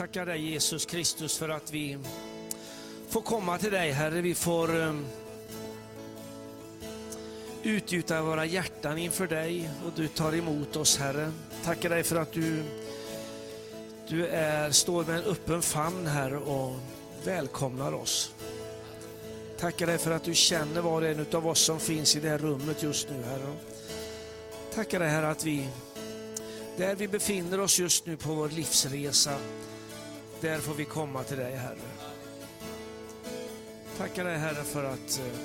tackar dig Jesus Kristus för att vi får komma till dig Herre. Vi får um, utgjuta våra hjärtan inför dig och du tar emot oss Herre. Tackar dig för att du, du är, står med en öppen famn här och välkomnar oss. Tackar dig för att du känner var och en av oss som finns i det här rummet just nu Herre. Tackar dig Herre att vi, där vi befinner oss just nu på vår livsresa, där får vi komma till dig Herre. Tackar dig Herre för att eh,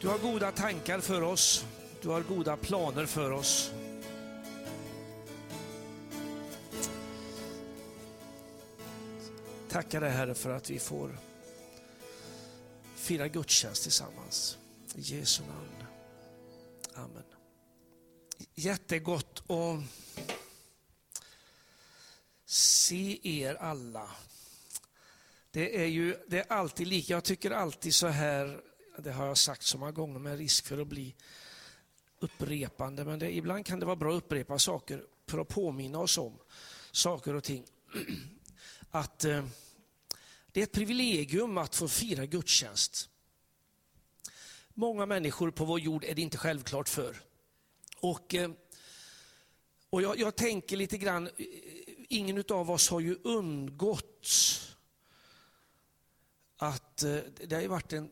du har goda tankar för oss. Du har goda planer för oss. Tackar dig Herre för att vi får fira gudstjänst tillsammans. I Jesu namn. Amen. Jättegott att se er alla. Det är ju det är alltid lika. Jag tycker alltid så här, det har jag sagt så många gånger med risk för att bli upprepande, men det, ibland kan det vara bra att upprepa saker för att påminna oss om saker och ting. Att eh, det är ett privilegium att få fira gudstjänst. Många människor på vår jord är det inte självklart för. Och, eh, och jag, jag tänker lite grann, eh, ingen av oss har ju undgått att eh, det har, ju varit en,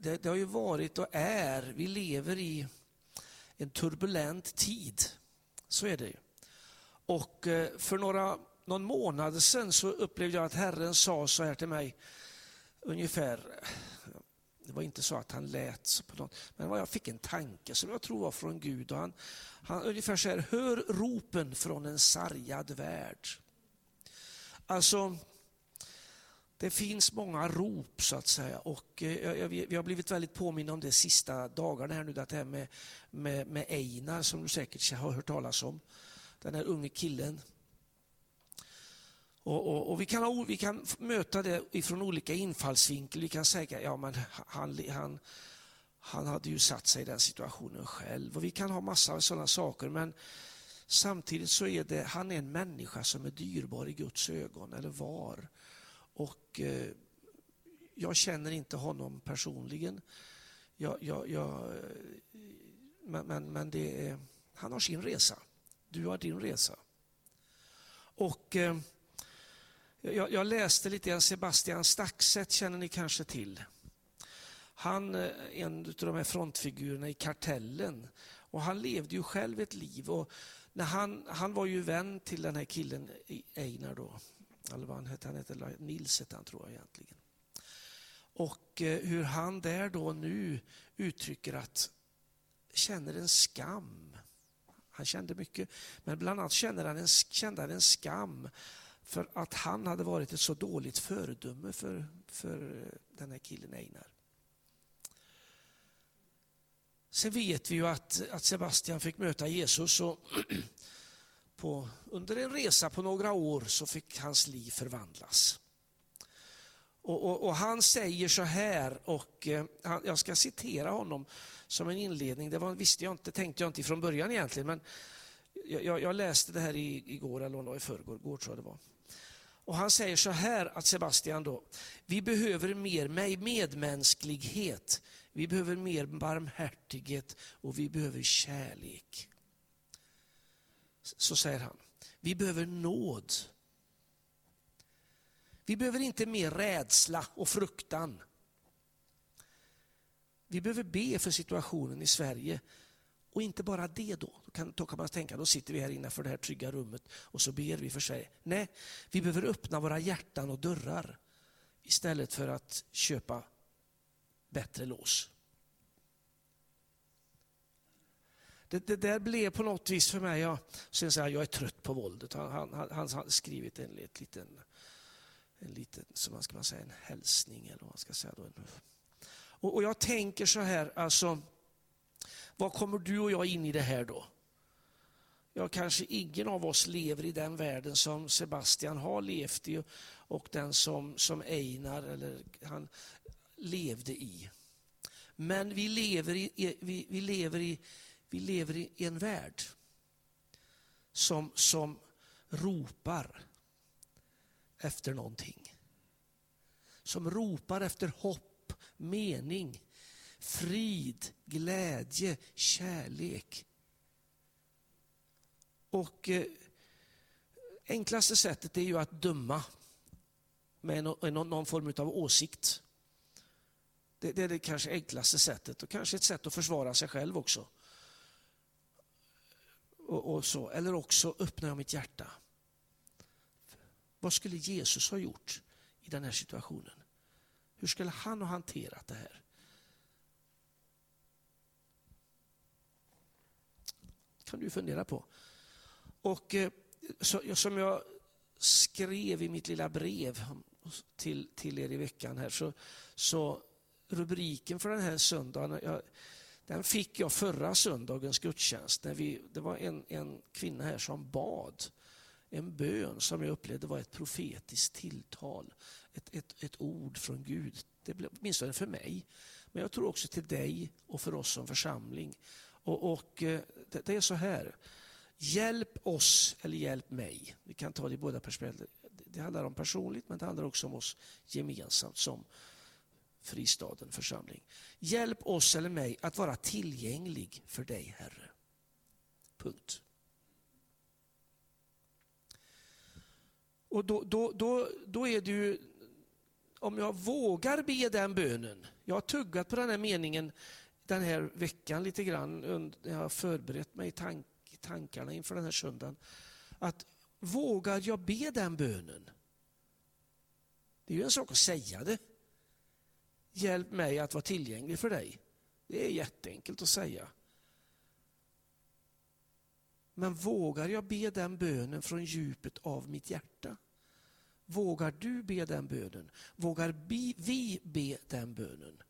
det, det har ju varit och är, vi lever i en turbulent tid. Så är det ju. Och eh, för några, någon månad sedan så upplevde jag att Herren sa så här till mig, ungefär, det var inte så att han lät på något, men jag fick en tanke som jag tror var från Gud. Och han, han ungefär så här, hör ropen från en sargad värld. Alltså, det finns många rop så att säga och eh, vi har blivit väldigt påminna om det sista dagarna här nu, det här med, med, med Einar som du säkert har hört talas om. Den här unge killen och, och, och, vi, kan, vi kan möta det ifrån olika infallsvinklar. Vi kan säga ja men han, han, han hade ju satt sig i den situationen själv. Och Vi kan ha massa av sådana saker men samtidigt så är det, han är en människa som är dyrbar i Guds ögon, eller var. Och eh, jag känner inte honom personligen. Jag, jag, jag, eh, men men, men det är, han har sin resa. Du har din resa. Och eh, jag, jag läste lite grann Sebastian Staxet, känner ni kanske till. Han är en av de här frontfigurerna i Kartellen. Och han levde ju själv ett liv. Och när han, han var ju vän till den här killen eh, Einar då. Eller vad han hette, han hette Nils hette han tror jag egentligen. Och eh, hur han där då nu uttrycker att känner en skam. Han kände mycket, men bland annat kände han en, kände han en skam för att han hade varit ett så dåligt föredöme för, för den här killen Einar. Sen vet vi ju att, att Sebastian fick möta Jesus och på, under en resa på några år så fick hans liv förvandlas. Och, och, och han säger så här, och eh, jag ska citera honom som en inledning. Det var, visste jag inte, tänkte jag inte från början egentligen, men jag, jag läste det här igår, eller i förrgår, tror jag det var. Och Han säger så här, att Sebastian då, vi behöver mer medmänsklighet, vi behöver mer barmhärtighet och vi behöver kärlek. Så säger han, vi behöver nåd. Vi behöver inte mer rädsla och fruktan. Vi behöver be för situationen i Sverige och inte bara det då. Då kan, då kan man tänka, då sitter vi här innanför det här trygga rummet och så ber vi för sig. Nej, vi behöver öppna våra hjärtan och dörrar istället för att köpa bättre lås. Det, det, där blev på något vis för mig, jag, sen säger jag är trött på våldet. Han, han, han, han skrivit en, ett liten, en liten, som man ska man säga, en hälsning eller vad man ska säga. Då. Och, och jag tänker så här, alltså vad kommer du och jag in i det här då? Ja, kanske ingen av oss lever i den världen som Sebastian har levt i och den som, som Einar eller han levde i. Men vi lever i, vi, vi lever i, vi lever i en värld som, som ropar efter någonting. Som ropar efter hopp, mening, frid, glädje, kärlek. Och eh, enklaste sättet är ju att döma med någon, någon form av åsikt. Det, det, är det kanske enklaste sättet och kanske ett sätt att försvara sig själv också. Och, och så. Eller också öppnar jag mitt hjärta. Vad skulle Jesus ha gjort i den här situationen? Hur skulle han ha hanterat det här? kan du fundera på. Och eh, så, som jag skrev i mitt lilla brev till, till er i veckan här så, så rubriken för den här söndagen, jag, den fick jag förra söndagens gudstjänst. När vi, det var en, en kvinna här som bad en bön som jag upplevde var ett profetiskt tilltal. Ett, ett, ett ord från Gud, det blev, åtminstone för mig. Men jag tror också till dig och för oss som församling. Och, och eh, det, det, är så här, hjälp oss eller hjälp mig. Vi kan ta det i båda perspektiv. Det handlar om personligt men det handlar också om oss gemensamt som Fristaden församling. Hjälp oss eller mig att vara tillgänglig för dig Herre. Punkt. Och då, då, då, då är det ju, om jag vågar be den bönen, jag har tuggat på den här meningen den här veckan lite grann, när jag har förberett mig i tank, tankarna inför den här söndagen, att vågar jag be den bönen? Det är ju en sak att säga det. Hjälp mig att vara tillgänglig för dig. Det är jätteenkelt att säga. Men vågar jag be den bönen från djupet av mitt hjärta? Vågar du be den bönen? Vågar vi be den bönen?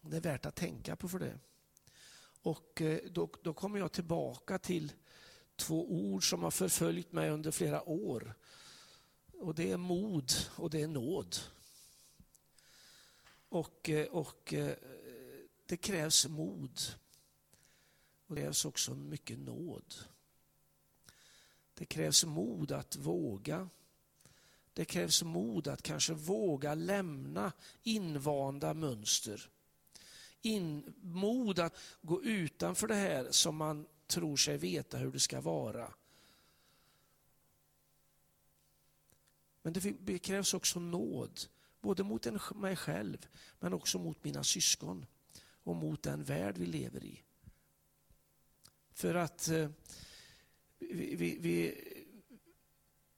Det är värt att tänka på för det. Och eh, då, då kommer jag tillbaka till två ord som har förföljt mig under flera år. Och Det är mod och det är nåd. Och, eh, och eh, det krävs mod. Och det krävs också mycket nåd. Det krävs mod att våga. Det krävs mod att kanske våga lämna invanda mönster. In, mod att gå utanför det här som man tror sig veta hur det ska vara. Men det krävs också nåd, både mot mig själv men också mot mina syskon och mot den värld vi lever i. För att eh, vi, vi, vi,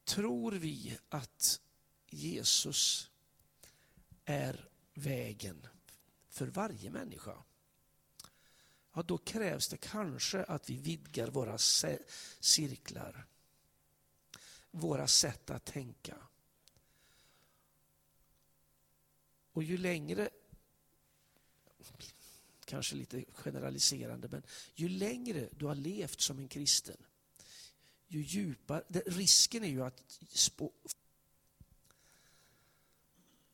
tror vi att Jesus är vägen för varje människa, ja, då krävs det kanske att vi vidgar våra cirklar, våra sätt att tänka. Och ju längre, kanske lite generaliserande, men ju längre du har levt som en kristen, ju djupare, risken är ju att spå,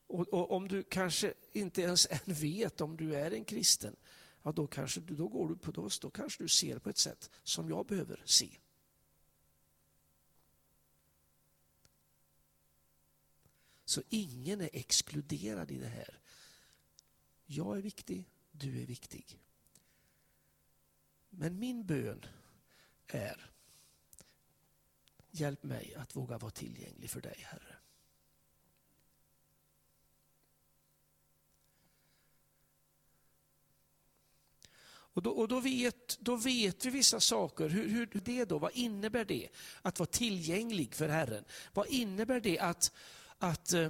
och, och, om du kanske inte ens än vet om du är en kristen, ja då, kanske, då, går du på, då, då kanske du ser på ett sätt som jag behöver se. Så ingen är exkluderad i det här. Jag är viktig, du är viktig. Men min bön är Hjälp mig att våga vara tillgänglig för dig, Herre. Och då, och då, vet, då vet vi vissa saker. Hur, hur det då? Vad innebär det att vara tillgänglig för Herren? Vad innebär det att, att, eh,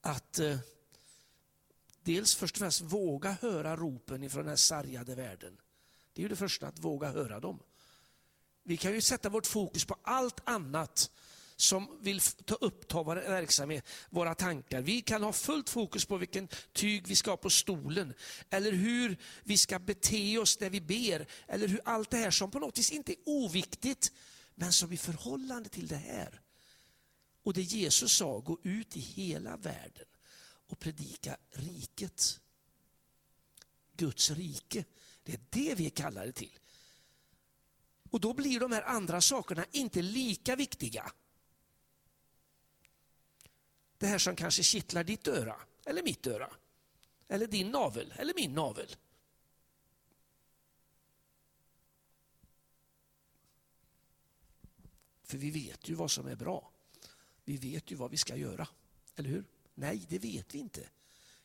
att, eh, dels först och främst våga höra ropen ifrån den här sargade världen. Det är ju det första, att våga höra dem. Vi kan ju sätta vårt fokus på allt annat som vill ta uppta vår verksamhet, våra tankar. Vi kan ha fullt fokus på vilken tyg vi ska ha på stolen, eller hur vi ska bete oss när vi ber, eller hur allt det här som på något vis inte är oviktigt, men som i förhållande till det här. Och det Jesus sa, gå ut i hela världen och predika riket. Guds rike. Det är det vi är kallade till. Och då blir de här andra sakerna inte lika viktiga. Det här som kanske kittlar ditt öra, eller mitt öra, eller din navel, eller min navel. För vi vet ju vad som är bra. Vi vet ju vad vi ska göra, eller hur? Nej, det vet vi inte.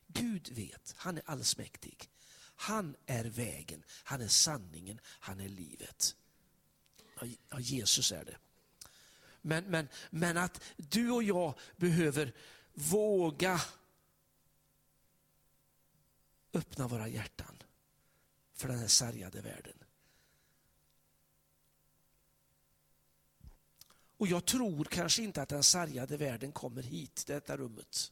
Gud vet, han är allsmäktig. Han är vägen, han är sanningen, han är livet. Ja, Jesus är det. Men, men, men att du och jag behöver våga öppna våra hjärtan för den här sargade världen. Och jag tror kanske inte att den sargade världen kommer hit till detta rummet.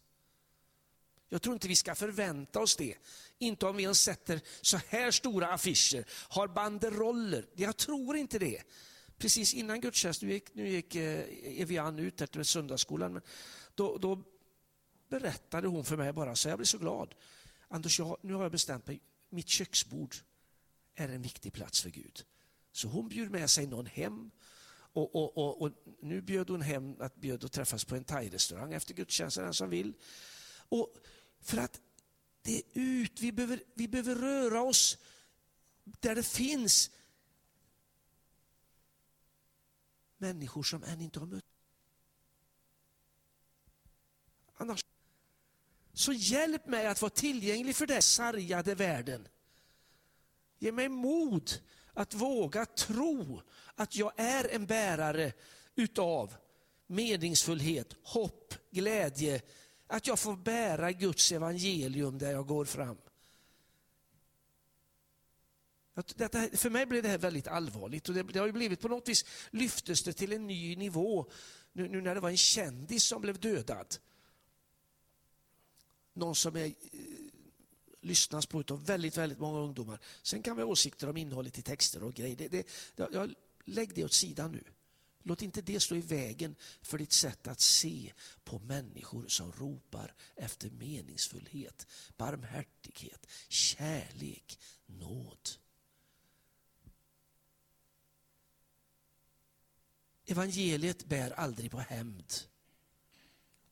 Jag tror inte vi ska förvänta oss det. Inte om vi ens sätter så här stora affischer, har banderoller. Jag tror inte det. Precis innan gudstjänsten, nu gick, nu gick eh, Evian ut efter söndagsskolan, men då, då berättade hon för mig bara så jag blev så glad. Anders, jag, nu har jag bestämt mig, mitt köksbord är en viktig plats för Gud. Så hon bjöd med sig någon hem och, och, och, och nu bjöd hon hem att bjöd att träffas på en thai-restaurang efter gudstjänsten, den som vill. Och för att det är ut, vi behöver, vi behöver röra oss där det finns människor som än inte har mött. Annars. Så hjälp mig att vara tillgänglig för den sargade världen. Ge mig mod att våga tro att jag är en bärare utav meningsfullhet, hopp, glädje, att jag får bära Guds evangelium där jag går fram. Detta, för mig blev det här väldigt allvarligt och det, det har ju blivit på något vis lyftes det till en ny nivå nu, nu, när det var en kändis som blev dödad. Någon som är, eh, lyssnas på av väldigt, väldigt många ungdomar. Sen kan vi ha åsikter om innehållet i texter och grejer. Det, det, jag, lägg det åt sidan nu. Låt inte det stå i vägen för ditt sätt att se på människor som ropar efter meningsfullhet, barmhärtighet, kärlek, nåd. Evangeliet bär aldrig på hämnd.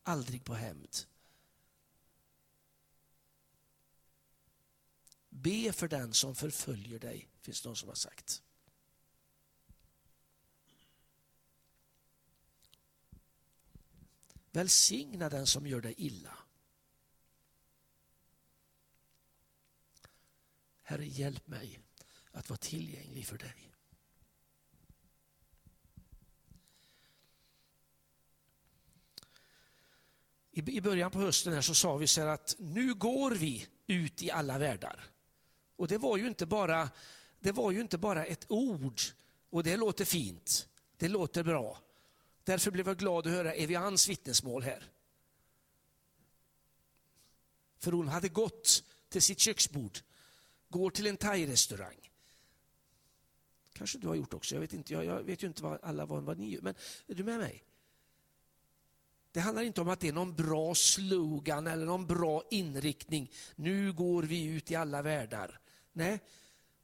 Aldrig på hämnd. Be för den som förföljer dig, finns det någon som har sagt. Välsigna den som gör dig illa. Herre, hjälp mig att vara tillgänglig för dig. I början på hösten här så sa vi så att nu går vi ut i alla världar. Och det var ju inte bara, det var ju inte bara ett ord och det låter fint, det låter bra. Därför blev jag glad att höra Evians vittnesmål här. För hon hade gått till sitt köksbord, går till en thai-restaurang. Kanske du har gjort också, jag vet inte, jag, jag vet ju inte vad alla vad, vad ni gör, men är du med mig? Det handlar inte om att det är någon bra slogan eller någon bra inriktning. Nu går vi ut i alla världar. Nej,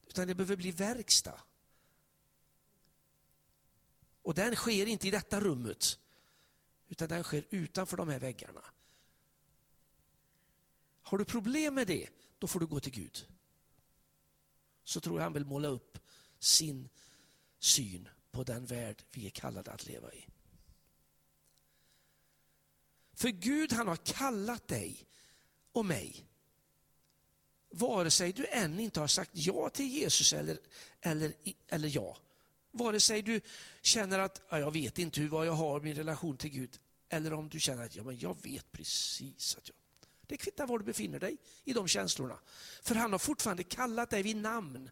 utan det behöver bli verkstad. Och den sker inte i detta rummet, utan den sker utanför de här väggarna. Har du problem med det, då får du gå till Gud. Så tror jag han vill måla upp sin syn på den värld vi är kallade att leva i. För Gud han har kallat dig och mig. Vare sig du än inte har sagt ja till Jesus eller, eller, eller ja. Vare sig du känner att ja, jag vet inte hur vad jag har min relation till Gud. Eller om du känner att ja, men jag vet precis att jag... Det kvittar var du befinner dig i de känslorna. För han har fortfarande kallat dig vid namn.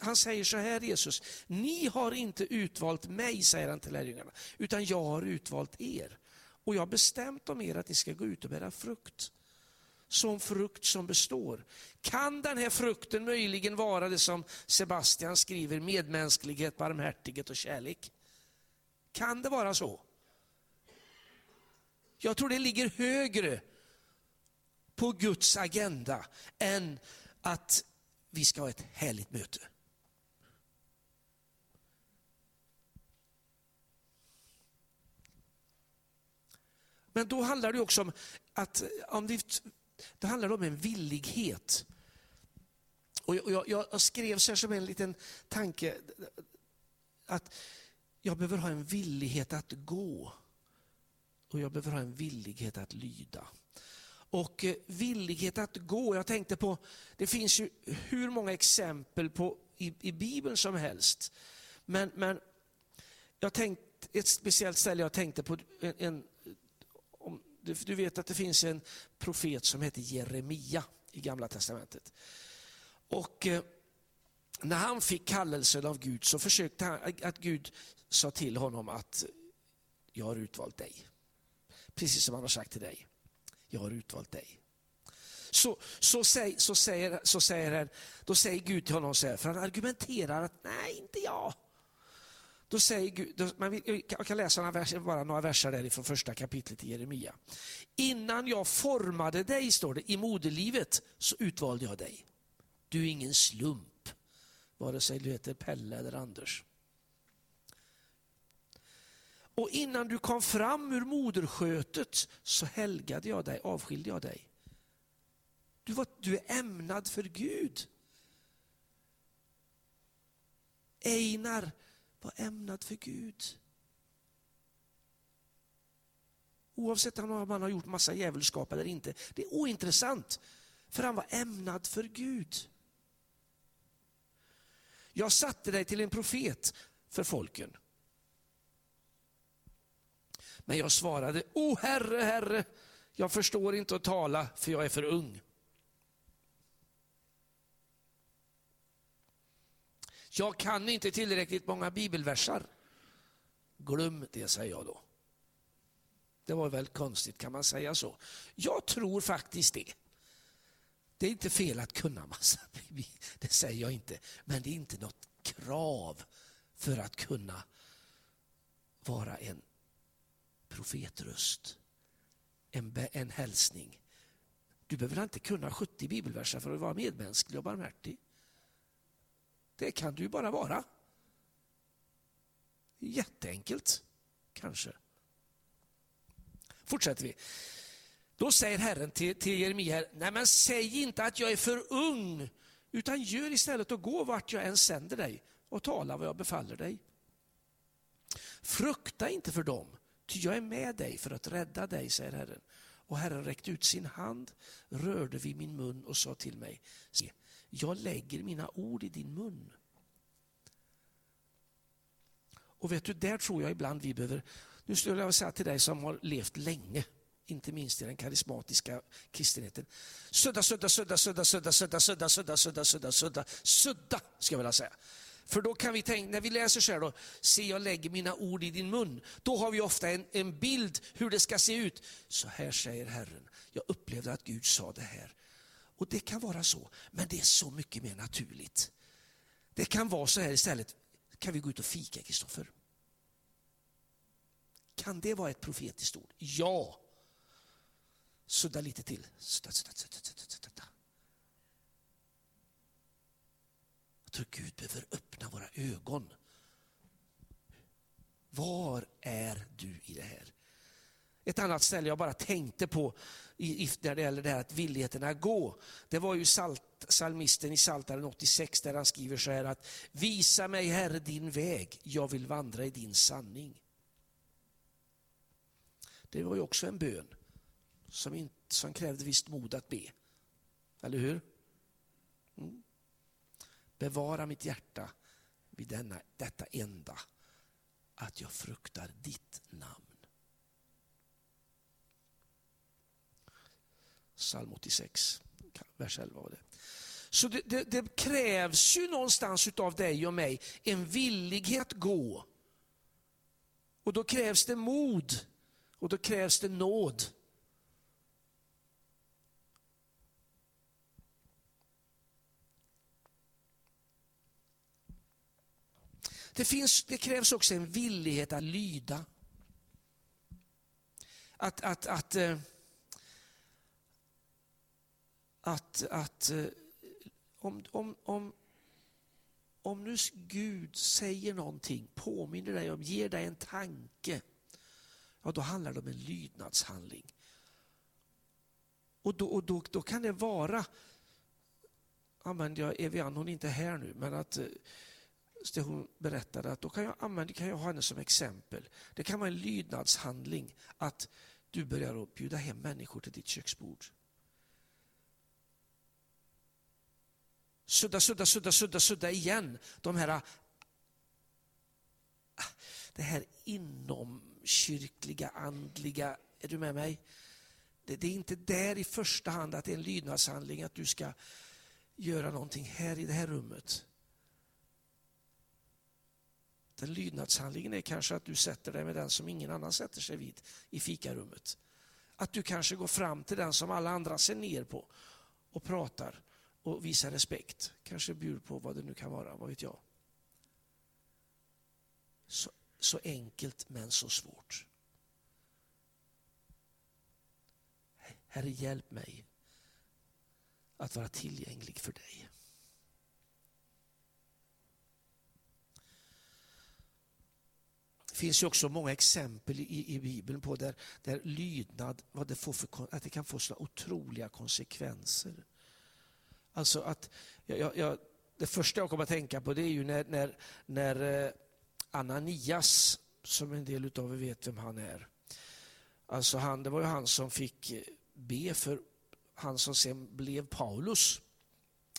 Han säger så här Jesus, ni har inte utvalt mig, säger han till lärjungarna, utan jag har utvalt er. Och jag har bestämt om er att ni ska gå ut och bära frukt som frukt som består. Kan den här frukten möjligen vara det som Sebastian skriver, medmänsklighet, barmhärtighet och kärlek? Kan det vara så? Jag tror det ligger högre på Guds agenda än att vi ska ha ett härligt möte. Men då handlar det också om att om vi det handlar om en villighet. Och jag, jag, jag skrev så här som en liten tanke, att jag behöver ha en villighet att gå och jag behöver ha en villighet att lyda. Och eh, villighet att gå, jag tänkte på, det finns ju hur många exempel på, i, i Bibeln som helst. Men, men jag tänkte, ett speciellt ställe jag tänkte på, en, en du vet att det finns en profet som heter Jeremia i Gamla Testamentet. Och eh, när han fick kallelsen av Gud så försökte han, att Gud sa till honom att jag har utvalt dig. Precis som han har sagt till dig. Jag har utvalt dig. Så, så, säg, så, säger, så säger han, då säger Gud till honom så här, för han argumenterar att nej, inte jag. Då säger Gud, då, man, jag kan läsa några verser, bara några verser därifrån första kapitlet i Jeremia. Innan jag formade dig, står det, i moderlivet så utvalde jag dig. Du är ingen slump, vare sig du heter Pelle eller Anders. Och innan du kom fram ur moderskötet så helgade jag dig, avskilde jag dig. Du, var, du är ämnad för Gud. Einar var ämnad för Gud. Oavsett om han har gjort massa djävulskap eller inte. Det är ointressant. För han var ämnad för Gud. Jag satte dig till en profet för folken. Men jag svarade, O Herre, Herre, jag förstår inte att tala för jag är för ung. Jag kan inte tillräckligt många bibelversar. Glöm det, säger jag då. Det var väl konstigt, kan man säga så? Jag tror faktiskt det. Det är inte fel att kunna massa, det säger jag inte. Men det är inte något krav för att kunna vara en profetröst. En, en hälsning. Du behöver inte kunna 70 bibelverser för att vara medmänsklig och barmhärtig. Det kan du bara vara. Jätteenkelt, kanske. Fortsätter vi. Då säger Herren till, till Jeremia, nej men säg inte att jag är för ung, utan gör istället och gå vart jag än sänder dig och tala vad jag befaller dig. Frukta inte för dem, ty jag är med dig för att rädda dig, säger Herren. Och Herren räckte ut sin hand, rörde vid min mun och sa till mig, se, jag lägger mina ord i din mun. Och vet du, där tror jag ibland vi behöver, nu skulle jag säga till dig som har levt länge, inte minst i den karismatiska kristenheten. Sudda, sudda, sudda, sudda, sudda, sudda, sudda, sudda, sudda, sudda, sudda, sudda, ska jag vilja säga. För då kan vi tänka, när vi läser så här då, se jag lägger mina ord i din mun. Då har vi ofta en, en bild hur det ska se ut. Så här säger Herren, jag upplevde att Gud sa det här. Och det kan vara så, men det är så mycket mer naturligt. Det kan vara så här istället, kan vi gå ut och fika Kristoffer? Kan det vara ett profetiskt ord? Ja. Sudda lite till. Sudda, sudda, sudda, sudda, sudda. Jag tror Gud behöver öppna våra ögon. Var är du i det här? Ett annat ställe jag bara tänkte på när det gäller det här att villigheten att gå. Det var ju salt, salmisten i Psaltaren 86 där han skriver så här att Visa mig Herre din väg, jag vill vandra i din sanning. Det var ju också en bön som, inte, som krävde visst mod att be. Eller hur? Mm. Bevara mitt hjärta vid denna, detta enda, att jag fruktar ditt namn. Psalm 86, vers 11 var det. Så det, det, det, krävs ju någonstans utav dig och mig en villighet att gå. Och då krävs det mod och då krävs det nåd. Det, finns, det krävs också en villighet att lyda. Att, att, att, eh, att, att eh, om, om, om, om nu Gud säger någonting, påminner dig om, ger dig en tanke, ja då handlar det om en lydnadshandling. Och då, och då, då kan det vara, använder jag Evian, hon är inte här nu, men att eh, där hon berättade att då kan jag, använda, kan jag ha henne som exempel. Det kan vara en lydnadshandling att du börjar att bjuda hem människor till ditt köksbord. Sudda, sudda, sudda, sudda, sudda igen. De här, ah, det här inomkyrkliga, andliga, är du med mig? Det, det är inte där i första hand att det är en lydnadshandling att du ska göra någonting här i det här rummet. Den lydnadshandlingen är kanske att du sätter dig med den som ingen annan sätter sig vid i fikarummet. Att du kanske går fram till den som alla andra ser ner på och pratar och visar respekt. Kanske bjuder på vad det nu kan vara, vad vet jag. Så, så enkelt men så svårt. Herre, hjälp mig att vara tillgänglig för dig. Finns ju också många exempel i, i Bibeln på där, där lydnad vad det får för, att det kan få så otroliga konsekvenser. Alltså att, jag, jag, det första jag kommer att tänka på det är ju när, när, när eh, Ananias, som en del av er vet vem han är, alltså han, det var ju han som fick eh, be för han som sen blev Paulus.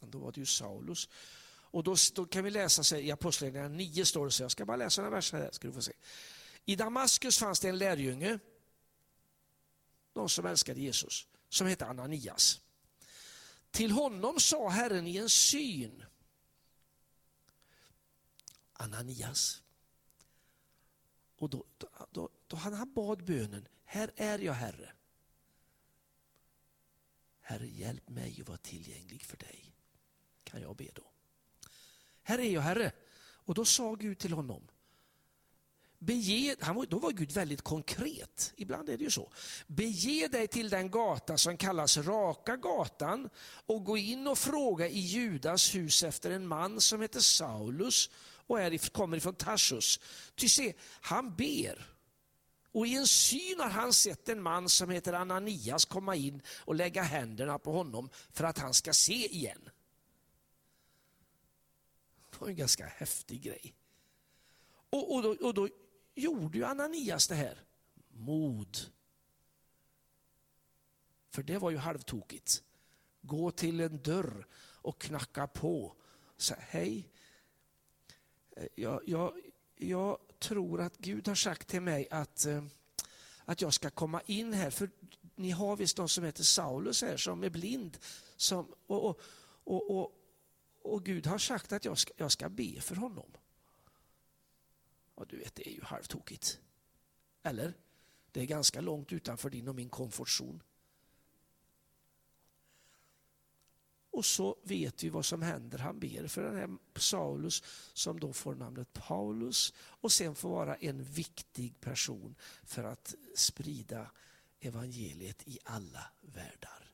Då var det ju Saulus. Och då, då kan vi läsa sig, i Apostlagärningarna 9 står det så, jag ska bara läsa några verser här, ska du få se. I Damaskus fanns det en lärjunge, någon som älskade Jesus, som hette Ananias. Till honom sa Herren i en syn, Ananias. Och då, då, då, då han bad bönen, här är jag Herre. Herre, hjälp mig att vara tillgänglig för dig. Kan jag be då. Här är jag Herre. Och då sa Gud till honom, Bege, han var, då var Gud väldigt konkret, ibland är det ju så. Bege dig till den gata som kallas Raka gatan och gå in och fråga i Judas hus efter en man som heter Saulus och är, kommer ifrån Tarsus. Ty se, han ber och i en syn har han sett en man som heter Ananias komma in och lägga händerna på honom för att han ska se igen. Det var en ganska häftig grej. Och, och, då, och då gjorde ju Ananias det här. Mod. För det var ju halvtokigt. Gå till en dörr och knacka på. Säga hej. Eh, jag, jag, jag tror att Gud har sagt till mig att, eh, att jag ska komma in här. För ni har visst någon som heter Saulus här som är blind. Som, och, och, och, och, och Gud har sagt att jag ska, jag ska be för honom. Och du vet, det är ju halvtokigt. Eller? Det är ganska långt utanför din och min komfortzon. Och så vet vi vad som händer. Han ber för den här Saulus som då får namnet Paulus och sen får vara en viktig person för att sprida evangeliet i alla världar.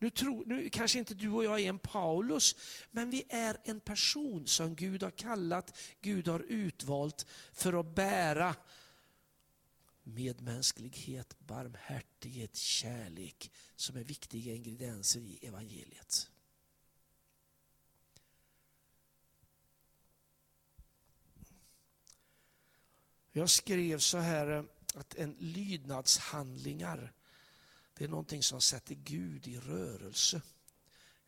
Nu, tror, nu kanske inte du och jag är en Paulus, men vi är en person som Gud har kallat, Gud har utvalt för att bära medmänsklighet, barmhärtighet, kärlek som är viktiga ingredienser i evangeliet. Jag skrev så här eh, att en lydnadshandlingar det är någonting som sätter Gud i rörelse.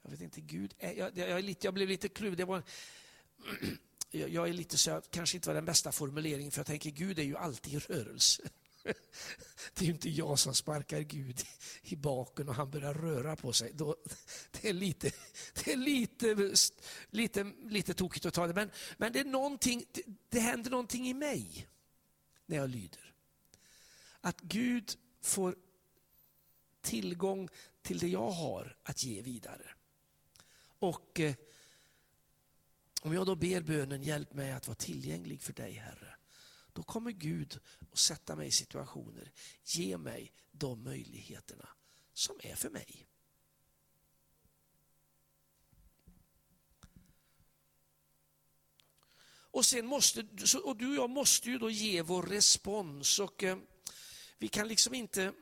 Jag vet inte, Gud, jag, jag, jag, lite, jag blev lite kluven. jag, är lite så jag kanske inte var den bästa formuleringen för jag tänker Gud är ju alltid i rörelse. Det är ju inte jag som sparkar Gud i baken och han börjar röra på sig. Då, det är lite, det är lite, lite, lite tokigt att ta det, men, men det, är någonting, det, det händer någonting i mig när jag lyder. Att Gud får tillgång till det jag har att ge vidare. Och eh, om jag då ber bönen, hjälp mig att vara tillgänglig för dig Herre. Då kommer Gud att sätta mig i situationer, ge mig de möjligheterna som är för mig. Och, sen måste, och du och jag måste ju då ge vår respons. och eh, Vi kan liksom inte...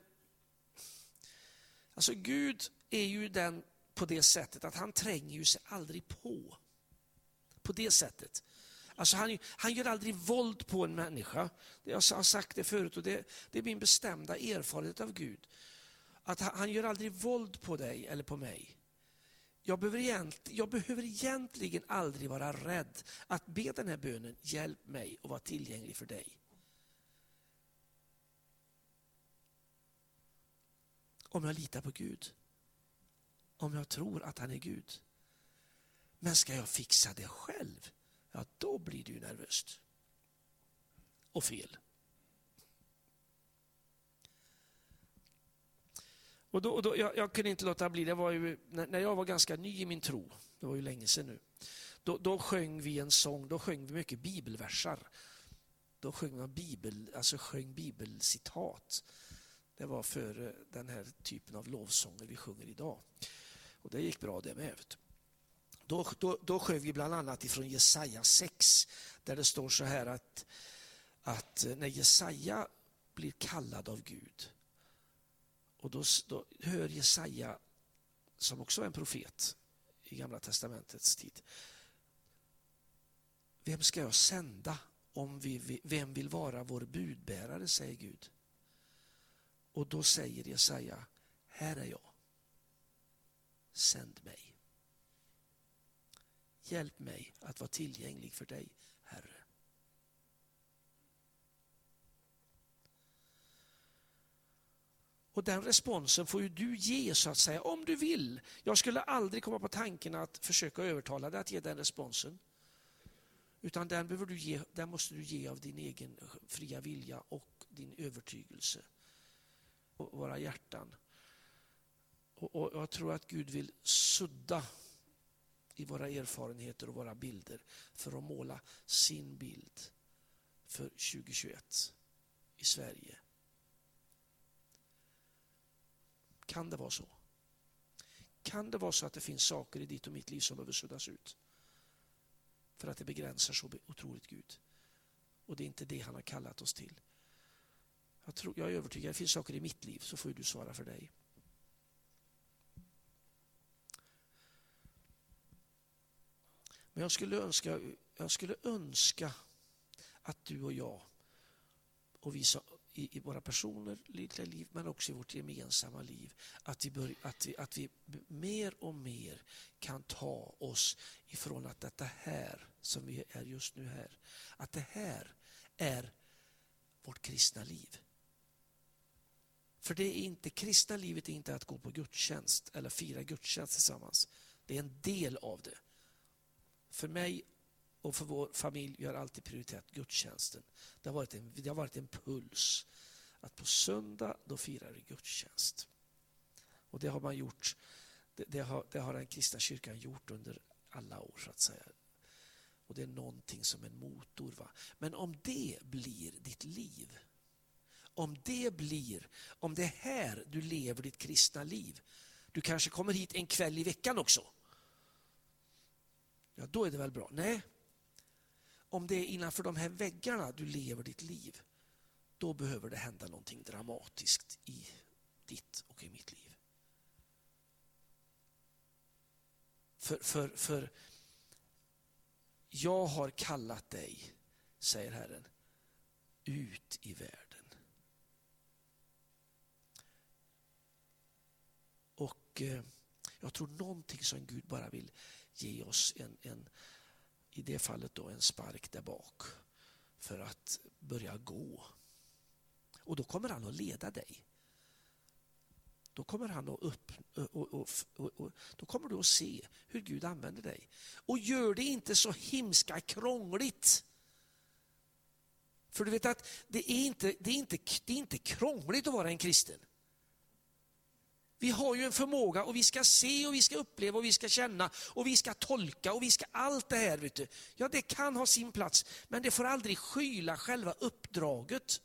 Alltså Gud är ju den på det sättet att han tränger ju sig aldrig på. På det sättet. Alltså han, han gör aldrig våld på en människa. Jag har sagt det förut och det, det är min bestämda erfarenhet av Gud. Att han, han gör aldrig våld på dig eller på mig. Jag behöver, egent, jag behöver egentligen aldrig vara rädd att be den här bönen, hjälp mig att vara tillgänglig för dig. Om jag litar på Gud. Om jag tror att han är Gud. Men ska jag fixa det själv? ja då blir det ju nervöst. Och fel. Och då, och då, jag, jag, kunde inte låta bli, det var ju när, när, jag var ganska ny i min tro, det var ju länge sedan nu, då, då sjöng vi en sång, då sjöng vi mycket bibelversar. Då sjöng man bibel, alltså sjöng bibelcitat. Det var före eh, den här typen av lovsånger vi sjunger idag. Och det gick bra det med. Då, då, då sjöng vi bland annat ifrån Jesaja 6 där det står så här att, att eh, när Jesaja blir kallad av Gud och då, då hör Jesaja, som också är en profet i Gamla testamentets tid. Vem ska jag sända om vi, vem vill vara vår budbärare, säger Gud. Och då säger Jesaja, här är jag. Sänd mig. Hjälp mig att vara tillgänglig för dig, Herre. Och den responsen får ju du ge så att säga, om du vill. Jag skulle aldrig komma på tanken att försöka övertala dig att ge den responsen. Utan den, behöver du ge, den måste du ge av din egen fria vilja och din övertygelse. Och våra hjärtan. Och, och jag tror att Gud vill sudda i våra erfarenheter och våra bilder för att måla sin bild för 2021 i Sverige. Kan det vara så? Kan det vara så att det finns saker i ditt och mitt liv som behöver suddas ut? För att det begränsar så otroligt Gud. Och det är inte det han har kallat oss till. Jag, tror, jag är övertygad, det finns saker i mitt liv så får du svara för dig. Men jag skulle önska, jag skulle önska att du och jag och vi i, i våra personer, lilla liv, men också i vårt gemensamma liv, att vi, bör, att, vi, att vi mer och mer kan ta oss ifrån att detta här, som vi är just nu här, att det här är vårt kristna liv. För det är inte, kristna livet är inte att gå på gudstjänst eller fira gudstjänst tillsammans. Det är en del av det. För mig och för vår familj, vi har alltid prioriterat gudstjänsten. Det har varit en, det har varit en puls. Att på söndag, då firar vi gudstjänst. Och det har man gjort, det, det, har, det har den kristna kyrkan gjort under alla år så att säga. Och det är någonting som en motor. Va? Men om det blir ditt liv, om det blir, om det är här du lever ditt kristna liv, du kanske kommer hit en kväll i veckan också ja då är det väl bra. Nej, om det är innanför de här väggarna du lever ditt liv, då behöver det hända någonting dramatiskt i ditt och i mitt liv. För, för, för jag har kallat dig, säger Herren, ut i världen. Och eh, jag tror någonting som Gud bara vill ge oss en, en, i det fallet då en spark där bak för att börja gå. Och då kommer han att leda dig. Då kommer han att upp, och, och, och, då kommer du att se hur Gud använder dig. Och gör det inte så himska krångligt. För du vet att det är inte, det är inte, det är inte krångligt att vara en kristen. Vi har ju en förmåga och vi ska se och vi ska uppleva och vi ska känna och vi ska tolka och vi ska allt det här. Vet du. Ja, det kan ha sin plats, men det får aldrig skyla själva uppdraget.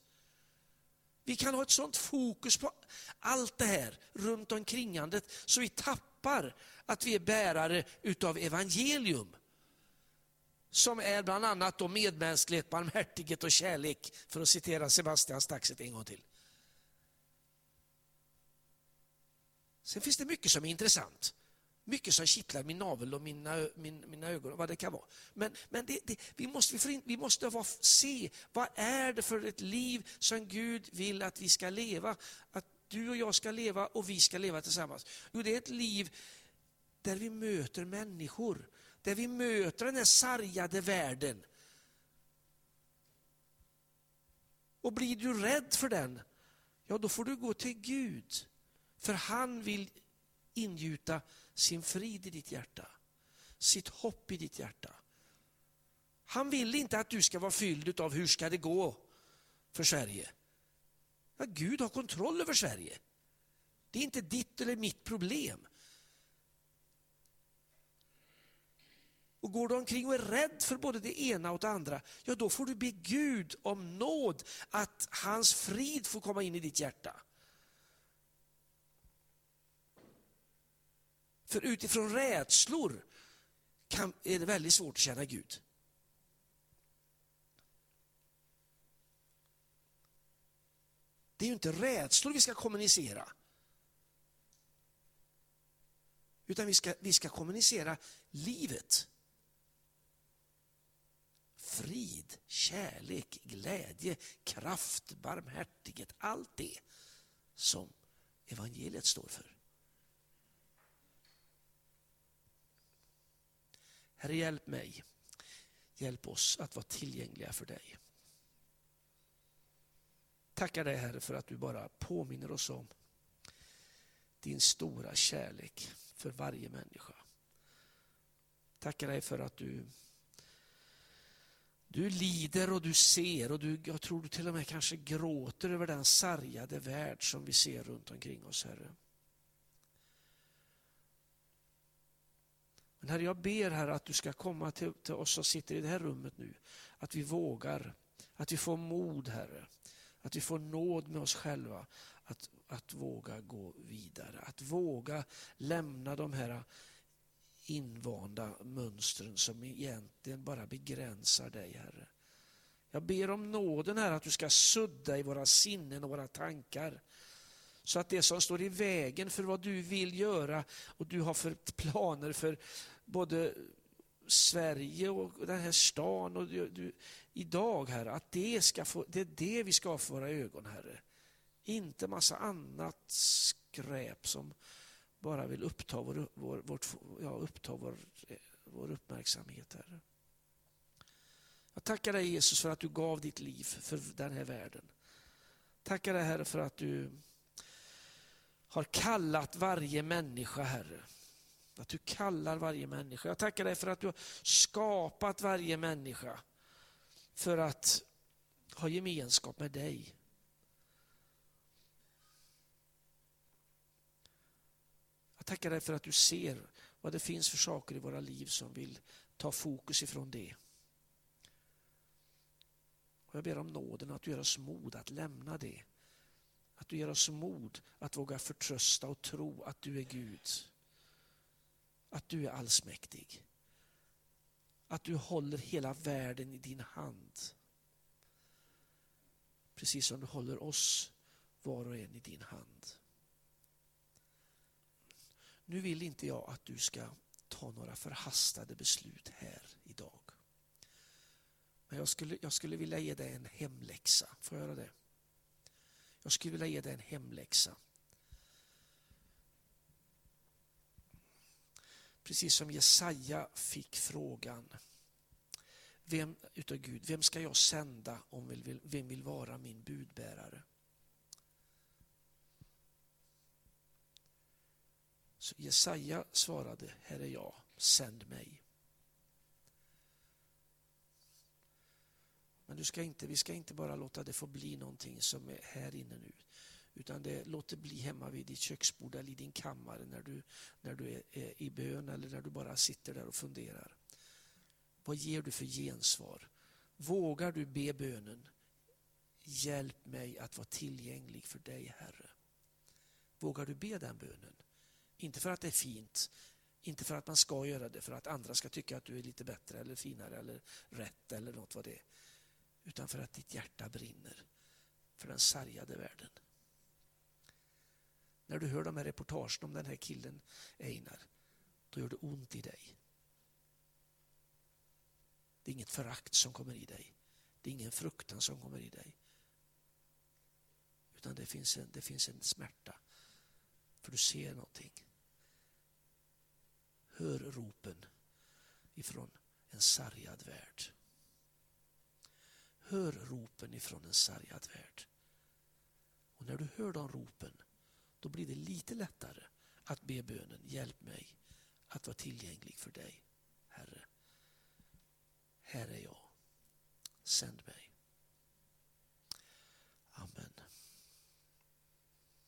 Vi kan ha ett sånt fokus på allt det här runt omkringandet så vi tappar att vi är bärare utav evangelium. som är bland annat då medmänsklighet, barmhärtighet och kärlek, för att citera Sebastian Staxet en gång till. Sen finns det mycket som är intressant. Mycket som kittlar min navel och mina, min, mina ögon och vad det kan vara. Men, men det, det, vi måste, vi, vi måste vara, se, vad är det för ett liv som Gud vill att vi ska leva? Att du och jag ska leva och vi ska leva tillsammans. Jo, det är ett liv där vi möter människor, där vi möter den här sargade världen. Och blir du rädd för den, ja då får du gå till Gud. För han vill ingjuta sin frid i ditt hjärta, sitt hopp i ditt hjärta. Han vill inte att du ska vara fylld av hur ska det gå för Sverige. Ja, Gud har kontroll över Sverige. Det är inte ditt eller mitt problem. Och går du omkring och är rädd för både det ena och det andra, ja då får du be Gud om nåd att hans frid får komma in i ditt hjärta. För utifrån rädslor kan, är det väldigt svårt att känna Gud. Det är ju inte rädslor vi ska kommunicera. Utan vi ska, vi ska kommunicera livet. Frid, kärlek, glädje, kraft, barmhärtighet, allt det som evangeliet står för. Herre, hjälp mig. Hjälp oss att vara tillgängliga för dig. Tackar dig Herre för att du bara påminner oss om din stora kärlek för varje människa. Tackar dig för att du, du lider och du ser och du, jag tror du till och med kanske gråter över den sargade värld som vi ser runt omkring oss Herre. Men Herre, jag ber Herre att du ska komma till, till oss som sitter i det här rummet nu. Att vi vågar, att vi får mod Herre. Att vi får nåd med oss själva att, att våga gå vidare. Att våga lämna de här invanda mönstren som egentligen bara begränsar dig Herre. Jag ber om nåden här att du ska sudda i våra sinnen och våra tankar. Så att det som står i vägen för vad du vill göra och du har för planer för både Sverige och den här stan och du, du, idag, Herre, att det, ska få, det är det vi ska ha för våra ögon, Herre. Inte massa annat skräp som bara vill uppta vår, vår, vårt, ja, uppta vår, vår uppmärksamhet, Herre. Jag tackar dig Jesus för att du gav ditt liv för den här världen. Tackar dig Herre för att du har kallat varje människa, Herre. Att du kallar varje människa. Jag tackar dig för att du har skapat varje människa för att ha gemenskap med dig. Jag tackar dig för att du ser vad det finns för saker i våra liv som vill ta fokus ifrån det. Och jag ber om nåden att du ger oss mod att lämna det. Att du ger oss mod att våga förtrösta och tro att du är Gud. Att du är allsmäktig. Att du håller hela världen i din hand. Precis som du håller oss var och en i din hand. Nu vill inte jag att du ska ta några förhastade beslut här idag. Men jag skulle, jag skulle vilja ge dig en hemläxa. Får jag göra det? Jag skulle vilja ge dig en hemläxa. Precis som Jesaja fick frågan vem utav Gud, vem ska jag sända om vill, vem vill vara min budbärare? Så Jesaja svarade, här är jag, sänd mig. Men du ska inte, vi ska inte bara låta det få bli någonting som är här inne nu. Utan det, låt det bli hemma vid ditt köksbord eller i din kammare när du, när du är, är i bön eller när du bara sitter där och funderar. Vad ger du för gensvar? Vågar du be bönen? Hjälp mig att vara tillgänglig för dig, Herre. Vågar du be den bönen? Inte för att det är fint, Inte för att man ska göra det, för att andra ska tycka att du är lite bättre eller finare eller rätt eller något vad det är. Utan för att ditt hjärta brinner för den sargade världen. När du hör de här reportagen om den här killen Einar, då gör det ont i dig. Det är inget förakt som kommer i dig. Det är ingen fruktan som kommer i dig. Utan det finns en, det finns en smärta. För du ser någonting. Hör ropen ifrån en sargad värld. Hör ropen ifrån en sargad värld. Och när du hör de ropen, då blir det lite lättare att be bönen, hjälp mig att vara tillgänglig för dig, Herre. Här är jag. Sänd mig. Amen.